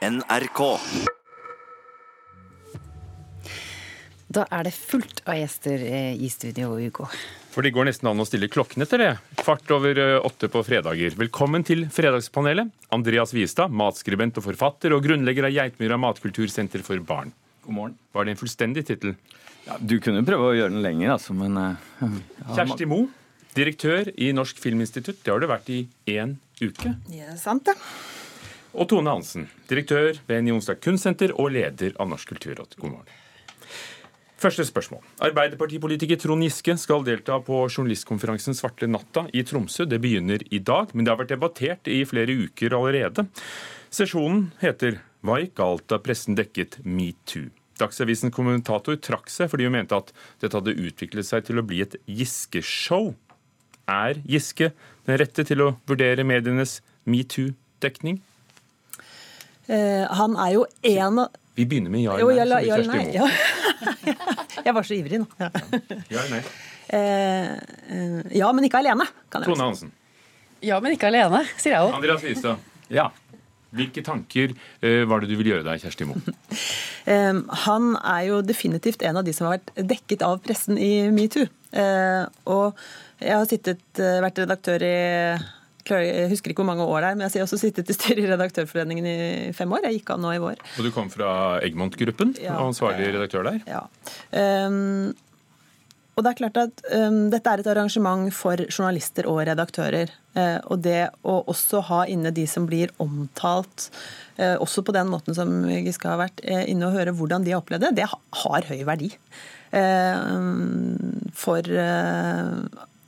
NRK. Da er det fullt av gjester eh, i studio, Hugo. For det går nesten an å stille klokken etter det. Kvart over eh, åtte på fredager. Velkommen til Fredagspanelet. Andreas Wiestad, matskribent og forfatter, og grunnlegger av Geitmyra matkultursenter for barn. God morgen. Var det en fullstendig tittel? Ja, du kunne prøve å gjøre den lenger, altså, men ja. Kjersti Moe, direktør i Norsk Filminstitutt. Det har du vært i én uke. Ja, sant det. Og Tone Hansen, direktør ved Jonstad Kunstsenter og leder av Norsk kulturråd. God morgen. Første spørsmål. Arbeiderpartipolitiker Trond Giske skal delta på journalistkonferansen Svarte natta i Tromsø. Det begynner i dag, men det har vært debattert i flere uker allerede. Sesjonen heter 'Hva gikk galt da pressen dekket metoo'? Dagsavisens kommentator trakk seg fordi hun mente at dette hadde utviklet seg til å bli et Giske-show. Er Giske den rette til å vurdere medienes metoo-dekning? Eh, han er jo en av Vi begynner med ja eller nei. ja, så blir eller Kjersti nei. Moe. Ja. Jeg var så ivrig nå. Ja. Ja eller nei. Eh, eh, ja, men ikke alene, kan jeg Tone. Hansen. Ja, men ikke alene, sier jeg òg. Andreas Listad. ja. Hvilke tanker var det du ville gjøre deg, Kjersti Moe? Han er jo definitivt en av de som har vært dekket av pressen i metoo. Eh, og jeg har sittet, vært redaktør i jeg husker ikke hvor mange år det er, men jeg har også sittet i styret i Redaktørforeningen i fem år. Jeg gikk av nå i vår. Og du kom fra Egmont-gruppen Ja. og ansvarlig redaktør der. Ja. Um, og det er klart at um, Dette er et arrangement for journalister og redaktører. Uh, og det å også ha inne de som blir omtalt, uh, også på den måten som Giske har vært uh, inne og høre hvordan de har opplevd det, det har høy verdi. Uh, for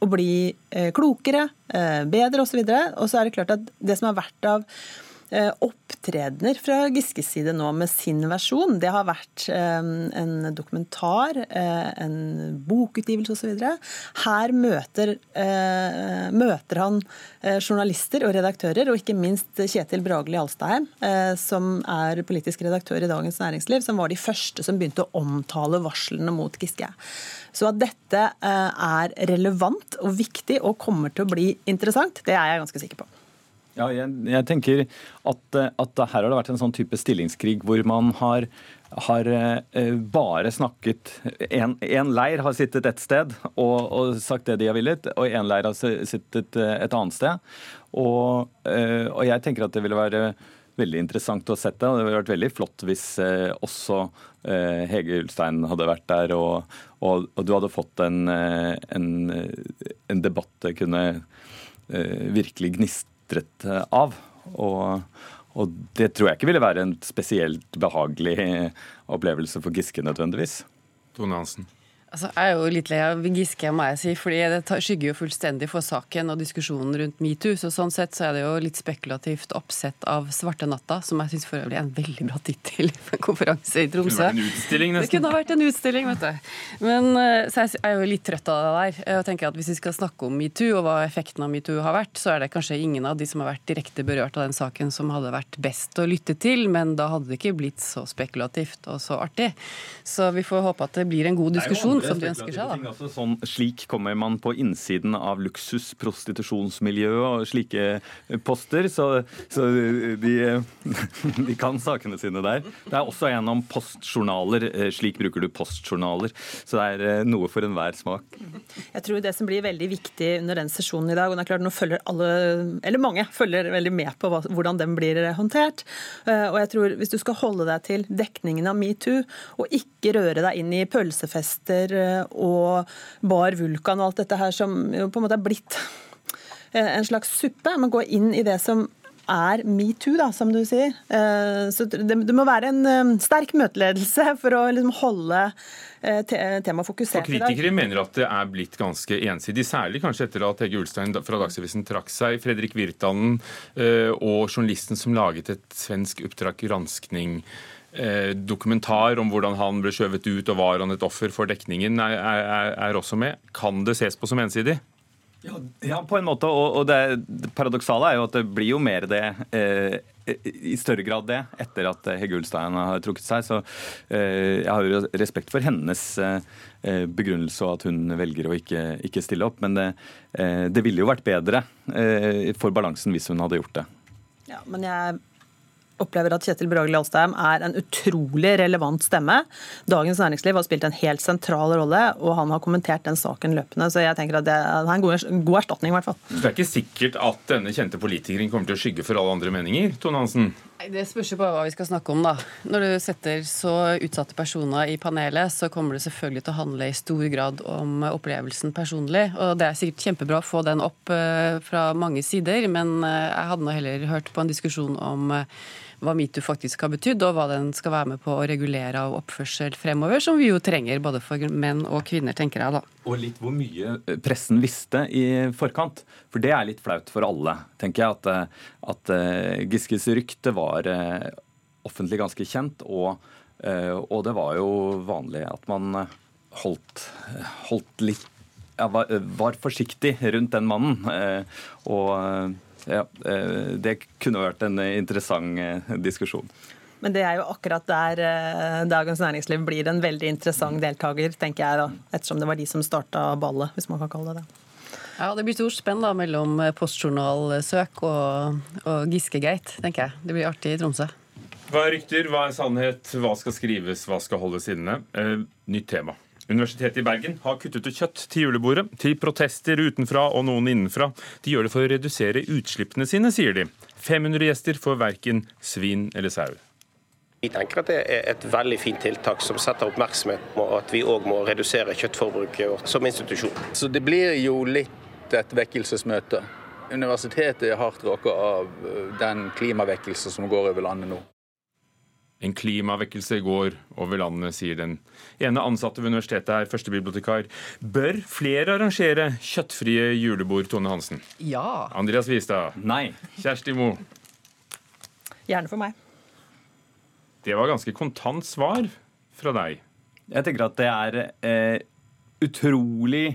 å bli uh, klokere, uh, bedre osv. Og så er det klart at det som har vært av eh, opptredener fra Giskes side nå med sin versjon. Det har vært eh, en dokumentar, eh, en bokutgivelse osv. Her møter, eh, møter han eh, journalister og redaktører, og ikke minst Kjetil Bragli Alstaheim, eh, som er politisk redaktør i Dagens Næringsliv, som var de første som begynte å omtale varslene mot Giske. Så at dette eh, er relevant og viktig og kommer til å bli interessant, det er jeg ganske sikker på. Ja, jeg, jeg tenker at, eh, at her har det vært en sånn type stillingskrig hvor man har, har eh, bare snakket en, leir har sittet et sted og, og sagt det de har villet, og en leir har sittet eh, et annet sted. Og, og jeg tenker at det ville være veldig interessant å sette, og det ville vært veldig flott hvis eh, også eh, Hege Ulstein hadde vært der, og, og, og du hadde fått en, en, en debatt det kunne eh, virkelig gnistret eh, av. Og, og det tror jeg ikke ville være en spesielt behagelig opplevelse for Giske nødvendigvis. Tone Hansen. Altså, jeg er jo litt lei av Giske, må jeg si, fordi det skygger jo fullstendig for saken og diskusjonen rundt metoo. Så sånn sett så er det jo litt spekulativt oppsett av Svarte natta, som jeg syns for øvrig er en veldig bra tittel for en konferanse i Tromsø. Det kunne vært en utstilling, nesten. Det kunne vært en utstilling, vet du. Men eh, så jeg er jo litt trøtt av det der. Jeg tenker at Hvis vi skal snakke om metoo og hva effekten av metoo har vært, så er det kanskje ingen av de som har vært direkte berørt av den saken som hadde vært best å lytte til, men da hadde det ikke blitt så spekulativt og så artig. Så vi får håpe at det blir en god diskusjon, som de ønsker seg, da. Altså, sånn, slik kommer man på innsiden av luksusprostitusjonsmiljøet og slike poster, så, så de, de kan sakene sine der. Det er også en om postjournaler. eh, Slik bruker du postjournaler. Så det er eh, noe for enhver smak. Jeg tror det som blir veldig viktig under den sesjonen i dag, og det er klart nå følger alle, eller mange, følger veldig med på hva, hvordan den blir håndtert. Eh, Og jeg tror hvis du skal holde deg til dekningen av metoo, og ikke røre deg inn i pølsefester eh, og Bar Vulkan og alt dette her som jo på en måte er blitt eh, en slags suppe, men gå inn i det som er metoo, da, som du sier. Eh, Så det, må være en eh, sterk møteledelse for å liksom holde eh, temaet fokusert dag. Kritikere mener at det er blitt ganske ensidig, særlig kanskje etter at Hege Ulstein fra Dagsavisen trakk seg. Fredrik Virtanen eh, og journalisten som laget et svensk oppdrag granskning eh, dokumentar om hvordan han ble skjøvet ut og var han et offer for dekningen, er, er, er også med. Kan det ses på som ensidig? Ja, ja, på en måte. Og, og det, det paradoksale er jo at det blir jo mer det eh, i større grad det etter at Hegge Ulstein har trukket seg. Så eh, jeg har jo respekt for hennes eh, begrunnelse og at hun velger å ikke, ikke stille opp. Men det, eh, det ville jo vært bedre eh, for balansen hvis hun hadde gjort det. Ja, men jeg opplever at Kjetil Bragli Alstheim er en utrolig relevant stemme. Dagens Næringsliv har spilt en helt sentral rolle, og han har kommentert den saken løpende. Så jeg tenker at det er en god, god erstatning, i hvert fall. Det er ikke sikkert at denne kjente politikeren kommer til å skygge for alle andre meninger, Tone Hansen? Det spørs jo på hva vi skal snakke om, da. Når du setter så utsatte personer i panelet, så kommer det selvfølgelig til å handle i stor grad om opplevelsen personlig. Og det er sikkert kjempebra å få den opp eh, fra mange sider, men eh, jeg hadde nå heller hørt på en diskusjon om eh, hva metoo faktisk har betydd, og hva den skal være med på å regulere av oppførsel fremover, som vi jo trenger både for menn og kvinner, tenker jeg da. Og litt hvor mye pressen visste i forkant. For det er litt flaut for alle, tenker jeg. At, at Giskes rykte var offentlig ganske kjent, og, og, det var jo vanlig at man holdt, holdt litt ja, var, var, forsiktig rundt den mannen. Og ja, eh, det kunne vært en interessant eh, diskusjon. Men det er jo akkurat der eh, Dagens Næringsliv blir en veldig interessant deltaker, tenker jeg da. Ettersom det var de som starta ballet, hvis man kan kalle det det. Ja, Det blir stort spenn da mellom postjournalsøk og, og Giskegate, tenker jeg. Det blir artig i Tromsø. Hva er rykter, hva er sannhet, hva skal skrives, hva skal holdes inne? Eh, nytt tema. Universitetet i Bergen har kuttet ut kjøtt til julebordet, til protester utenfra og noen innenfra. De gjør det for å redusere utslippene sine, sier de. 500 gjester får verken svin eller sau. Vi tenker at det er et veldig fint tiltak som setter oppmerksomhet på at vi òg må redusere kjøttforbruket vårt som institusjon. Så det blir jo litt et vekkelsesmøte. Universitetet er hardt råket av den klimavekkelsen som går over landet nå. En klimavekkelse går over landet, sier den ene ansatte ved universitetet her, førstebibliotekar. Bør flere arrangere kjøttfrie julebord, Tone Hansen? Ja. Andreas Vistad? Nei. Kjersti Mo? Gjerne for meg. Det var ganske kontant svar fra deg. Jeg tenker at det er eh, utrolig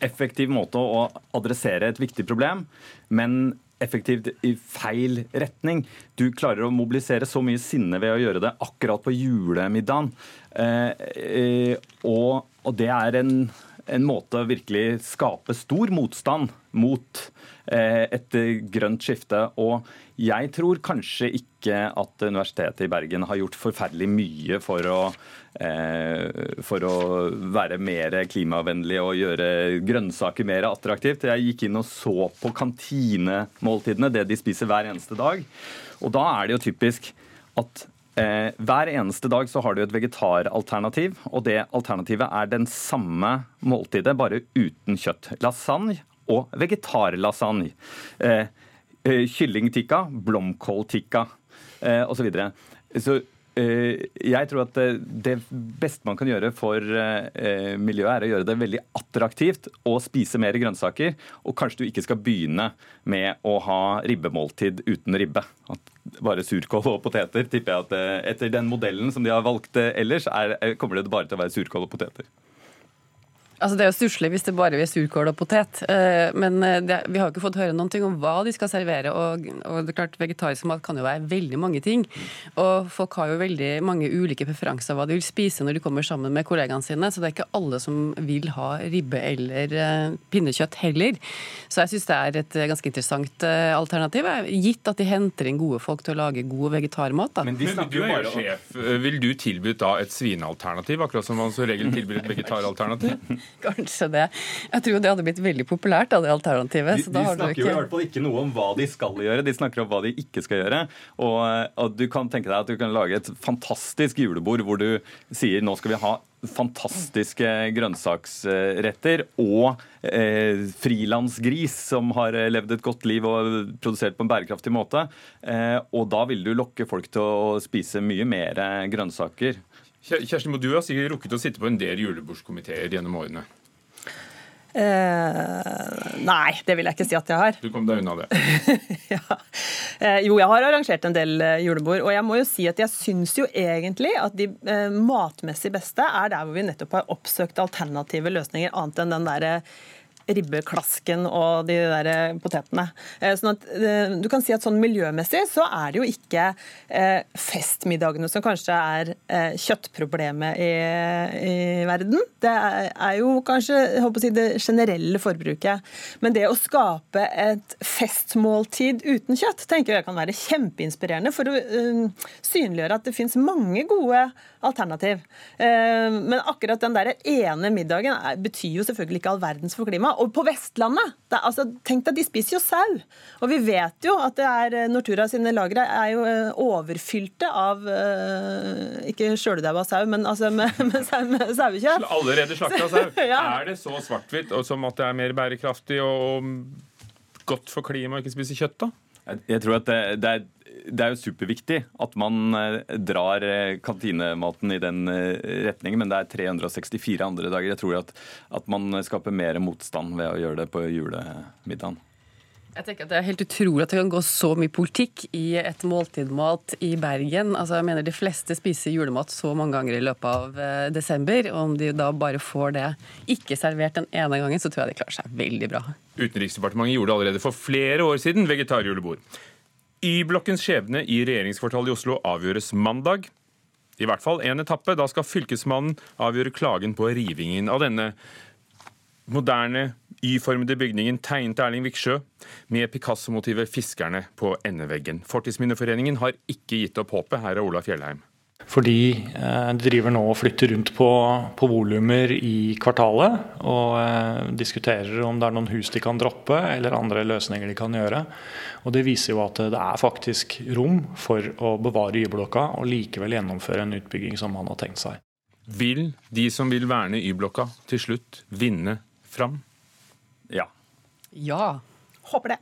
effektiv måte å adressere et viktig problem, men effektivt i feil retning. Du klarer å mobilisere så mye sinne ved å gjøre det akkurat på julemiddagen. Eh, eh, og, og, det er en, en måte å virkelig skape stor motstand mot eh, et grønt skifte. Og jeg tror kanskje ikke at Universitetet i Bergen har gjort forferdelig mye for å Eh, for å være mer klimavennlig og gjøre grønnsaker mer attraktivt. Jeg gikk inn og så på kantinemåltidene, det de spiser hver eneste dag. Og da er det jo typisk at eh, hver eneste dag så har du et vegetaralternativ, og det alternativet er den samme måltidet, bare uten kjøtt. Lasagne og vegetarlasagne. Eh, eh Kyllingtikka, blomkåltikka eh, osv. Så, videre. så jeg tror at det beste man kan gjøre for eh, miljøet, er å gjøre det veldig attraktivt å spise mer grønnsaker. Og kanskje du ikke skal begynne med å ha ribbemåltid uten ribbe. Bare surkål og poteter. tipper jeg at eh, Etter den modellen som de har valgt ellers, er, kommer det bare til å være surkål og poteter. Altså Det er jo stusslig hvis det bare er surkål og potet. Eh, men eh, det, vi har jo ikke fått høre noen ting om hva de skal servere. Og, og, det er klart Vegetarisk mat kan jo være veldig mange ting. Og folk har jo veldig mange ulike preferanser hva de vil spise når de kommer sammen med kollegaene sine. Så det er ikke alle som vil ha ribbe eller uh, pinnekjøtt heller. Så jeg syns det er et ganske interessant alternativ. Gitt at de henter inn gode folk til å lage god vegetarmat. Da. Men, Men du er jo sjef. Vil du tilbudt da et svinealternativ, akkurat som man så regel tilbyr et vegetaralternativ? Kanskje det. Jeg tror det hadde blitt veldig populært, da, det alternativet. De, de snakker ikke... jo i hvert fall ikke noe om hva de skal gjøre, de snakker om hva de ikke skal gjøre. Og, og du kan tenke deg at du kan lage et fantastisk julebord hvor du sier nå skal vi ha fantastiske grønnsaksretter og eh, frilansgris som har levd et godt liv og produsert på en bærekraftig måte. Eh, og da vil du lokke folk til å spise mye mer grønnsaker. Kjersti du har sikkert rukket å sitte på en del julebordskomiteer gjennom årene? Eh, nei, det vil jeg ikke si at jeg har. Du kom deg unna det? ja. eh, jo, jeg har arrangert en del eh, julebord. Og jeg må jo si at jeg syns jo egentlig at de eh, matmessig beste er der hvor vi nettopp har oppsøkt alternative løsninger, annet enn den derre ribbeklasken og de der eh, potetene. Eh, sånn at Du kan si at sånn miljømessig så er det jo ikke festmiddagene som kanskje er kjøttproblemet i, i verden. Det er jo kanskje jeg håper å si, det generelle forbruket. Men det å skape et festmåltid uten kjøtt tenker jeg kan være kjempeinspirerende for å synliggjøre at det finnes mange gode alternativ. Men akkurat den der ene middagen betyr jo selvfølgelig ikke all verdens for klimaet. Og på Vestlandet, det, altså, tenk deg, de spiser jo sau. Og vi vet jo at det er, eh, Nortura sine lagre er jo eh, overfylte av uh, Ikke sjøldaua sau, men altså med, med, sau, med sauekjøtt. Allerede slakta sau. ja. Er det så svart-hvitt som at det er mer bærekraftig og godt for klimaet å ikke spise kjøtt, da? Jeg tror at det, det er det er jo superviktig at man eh, drar eh, kantinematen i den eh, retningen, men det er 364 andre dager. Jeg tror at, at man skaper mer motstand ved å gjøre det på julemiddagen. Jeg tenker at Det er helt utrolig at det kan gå så mye politikk i et måltidmat i Bergen. Altså jeg mener De fleste spiser julemat så mange ganger i løpet av desember. og Om de da bare får det ikke servert den ene gangen, så tror jeg de klarer seg veldig bra. Utenriksdepartementet gjorde det allerede for flere år siden vegetarjulebord. Y-blokkens skjebne i regjeringskvartalet i Oslo avgjøres mandag. I hvert fall én etappe. Da skal Fylkesmannen avgjøre klagen på rivingen av denne moderne, Y-formede bygningen tegnet Erling Viksjø med Picasso-motivet 'Fiskerne' på endeveggen. Fortidsminneforeningen har ikke gitt opp håpet. Her er Ola Fjellheim. Fordi eh, de driver nå og flytter rundt på, på volumer i kvartalet. Og eh, diskuterer om det er noen hus de kan droppe, eller andre løsninger de kan gjøre. Og Det viser jo at det er faktisk rom for å bevare Y-blokka og likevel gjennomføre en utbygging som man har tenkt seg. Vil de som vil verne Y-blokka til slutt vinne fram? Ja. Ja. Håper det.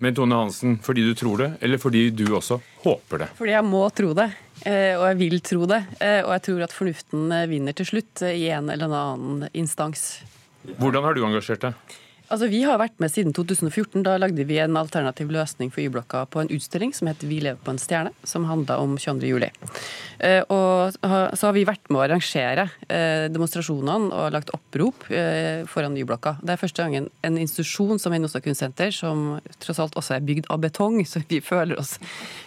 Men Tone Hansen, fordi du tror det, eller fordi du også håper det? Fordi jeg må tro det, og jeg vil tro det. Eh, og jeg tror at fornuften eh, vinner til slutt i en eller annen instans. Hvordan har du engasjert deg? Altså, Vi har vært med siden 2014. Da lagde vi en alternativ løsning for Y-blokka på en utstilling som het 'Vi lever på en stjerne', som handla om 22. juli. Eh, og så har vi vært med å arrangere eh, demonstrasjonene og lagt opprop eh, foran Y-blokka. Det er første gangen en institusjon som Henostad kunstsenter, som tross alt også er bygd av betong, så vi føler oss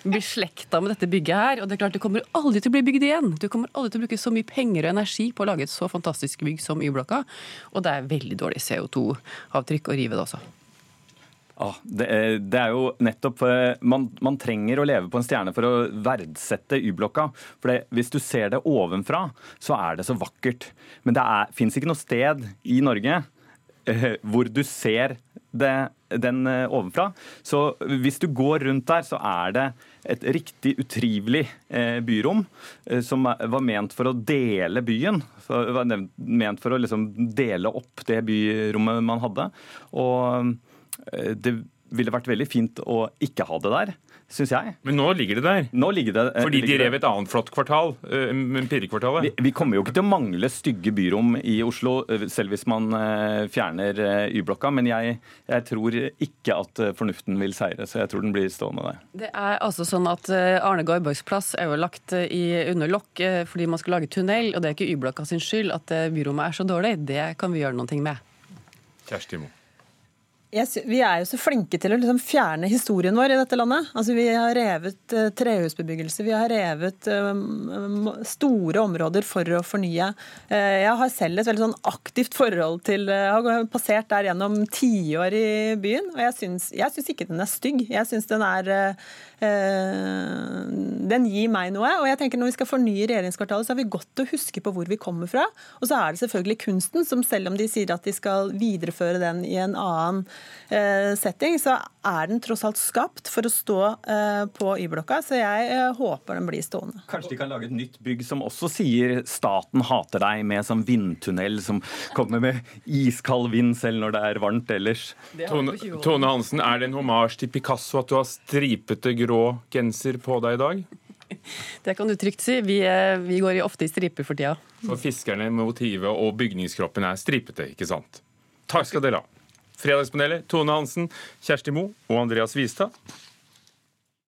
beslekta med dette bygget her. Og det er klart, det kommer aldri til å bli bygd igjen. Du kommer aldri til å bruke så mye penger og energi på å lage et så fantastisk bygg som Y-blokka. Og det er veldig dårlig CO2-avtrykk avtrykk å rive det også? Ah, det, det, er, jo nettopp eh, man, man, trenger å leve på en stjerne for å verdsette Y-blokka. For det, Hvis du ser det ovenfra, så er det så vakkert. Men det fins ikke noe sted i Norge eh, hvor du ser det, den eh, ovenfra. Så hvis du går rundt der, så er det et riktig utrivelig eh, byrom eh, som var ment for å dele byen. Var ment for å liksom dele opp det byrommet man hadde. Og det ville vært veldig fint å ikke ha det der syns jeg. Men nå ligger det der. Nå ligger det, Fordi ligger de rev et annet flott kvartal, uh, Pirrekvartalet. Vi, vi, kommer jo ikke til å mangle stygge byrom i Oslo, selv hvis man fjerner Y-blokka. Men jeg, jeg, tror ikke at fornuften vil seire, så jeg tror den blir stående der. Det er altså sånn at Arne Garborgs plass er jo lagt i, under lokk fordi man skal lage tunnel, og det er ikke Y-blokka sin skyld at byrommet er så dårlig. Det kan vi gjøre noe med. Kjersti Moe vi er jo så flinke til å liksom fjerne historien vår i dette landet. Altså, vi har revet uh, trehusbebyggelse, vi har revet um, store områder for å fornye. Uh, jeg har selv et veldig sånn aktivt forhold til uh, har passert der gjennom tiår i byen, og jeg syns, jeg syns ikke den er stygg. Jeg syns den er Den gir meg noe. Og jeg tenker når vi skal fornye regjeringskvartalet, så er vi godt å huske på hvor vi kommer fra. Og så er det selvfølgelig kunsten, som selv om de sier at de skal videreføre den i en annen setting, så er den tross alt skapt for å stå eh, på Y-blokka. Så jeg eh, håper den blir stående. Kanskje de kan lage et nytt bygg som også sier 'staten hater deg', med sånn vindtunnel som kommer med iskald vind selv når det er varmt ellers. Tone, Tone Hansen, er det en homasj til Picasso at du har stripete grå genser på deg i dag? Det kan du trygt si. Vi, vi går ofte i striper for tida. For fiskerne, motivet og bygningskroppen er stripete, ikke sant? Takk skal dere ha. Fredagspanelet Tone Hansen, Kjersti Moe og Andreas Wistad.